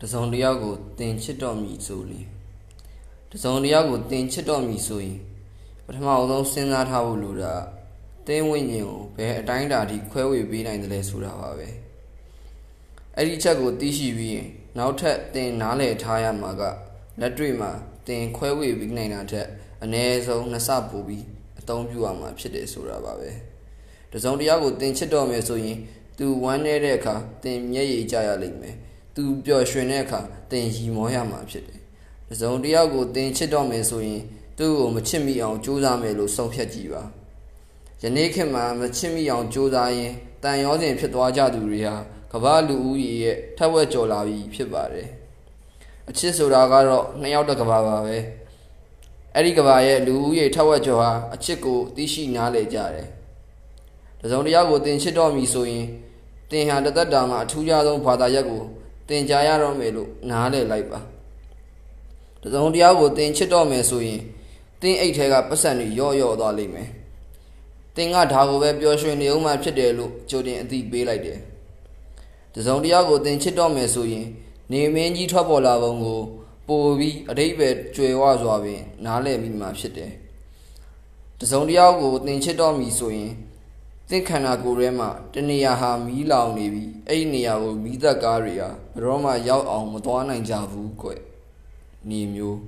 တစုံတစ်ယောက်ကိုတင်ချစ်တော့မည်ဆိုလျင်တစုံတစ်ယောက်ကိုတင်ချစ်တော့မည်ဆိုရင်ပထမအဆုံးစဉ်းစားထားဖို့လိုတာတင်းဝိညာဉ်ကိုဘယ်အတိုင်းအတာထိခွဲဝေပေးနိုင်တယ်လဲဆိုတာပါပဲအဲ့ဒီချက်ကိုသိရှိပြီးရင်နောက်ထပ်တင်နားလည်ထားရမှာကလက်တွေ့မှာတင်ခွဲဝေပေးနိုင်တာထက်အ ਨੇ ဆုံးနှစ်ဆပိုပြီးအသုံးပြုရမှာဖြစ်တယ်ဆိုတာပါပဲတစုံတစ်ယောက်ကိုတင်ချစ်တော့မယ်ဆိုရင်သူဝမ်းနေတဲ့အခါတင်မျက်ရည်ကျရလိမ့်မယ် သူပျော်ရွှင်တဲ့အခါတင်ရီမောရမှာဖြစ်တယ်တစုံတစ်ယောက်ကိုတင်ချစ်တော့မယ်ဆိုရင်သူ့ကိုမချစ်မိအောင်ကြိုးစားမယ်လို့ဆုံးဖြတ်ကြည့်ပါယနေ့ခေတ်မှာမချစ်မိအောင်ကြိုးစားရင်တန်ရောစဉ်ဖြစ်သွားကြသူတွေဟာကမ္ဘာလူဦးရေရဲ့ထက်ဝက်ကျော်လာပြီဖြစ်ပါတယ်အချစ်ဆိုတာကတော့နှစ်ယောက်တစ်ကဘာပါပဲအဲ့ဒီကဘာရဲ့လူဦးရေထက်ဝက်ကျော်ဟာအချစ်ကိုသိရှိနားလည်ကြတယ်တစုံတစ်ယောက်ကိုတင်ချစ်တော့မည်ဆိုရင်တင်ဟာတသက်တာမှာအထူးခြားဆုံးဘာသာရပ်ကို တင်ကြားရတော့မယ်လို့နားလည်လိုက်ပါတစုံတစ်ယောက်ကိုတင်ချစ်တော့မယ်ဆိုရင်တင်းအိတ်ထဲကပတ်စံတွေရော့ရော့သွားလိမ့်မယ်တင်းကဒါကိုပဲပျော်ရွှင်နေအောင်မှဖြစ်တယ်လို့ကြိုတင်အသိပေးလိုက်တယ်တစုံတစ်ယောက်ကိုတင်ချစ်တော့မယ်ဆိုရင် နေမင်းကြီးထွက်ပေါ်လာပုံကိုပိုပြီးအတိတ်ပဲကြွယ်ဝစွာပင် နားလည်မိမှာဖြစ်တယ်တစုံတစ်ယောက်ကိုတင်ချစ်တော့မည်ဆိုရင် သင်ခန္ဓာကိုယ်ထဲမှာတနေရာဟာမီးလောင်နေပြီအဲ့ဒီနေရာကိုမီးသက်ကားတွေဟာဘယ်တော့မှရောက်အောင်မသွားနိုင်ကြဘူးကွနေမျိုး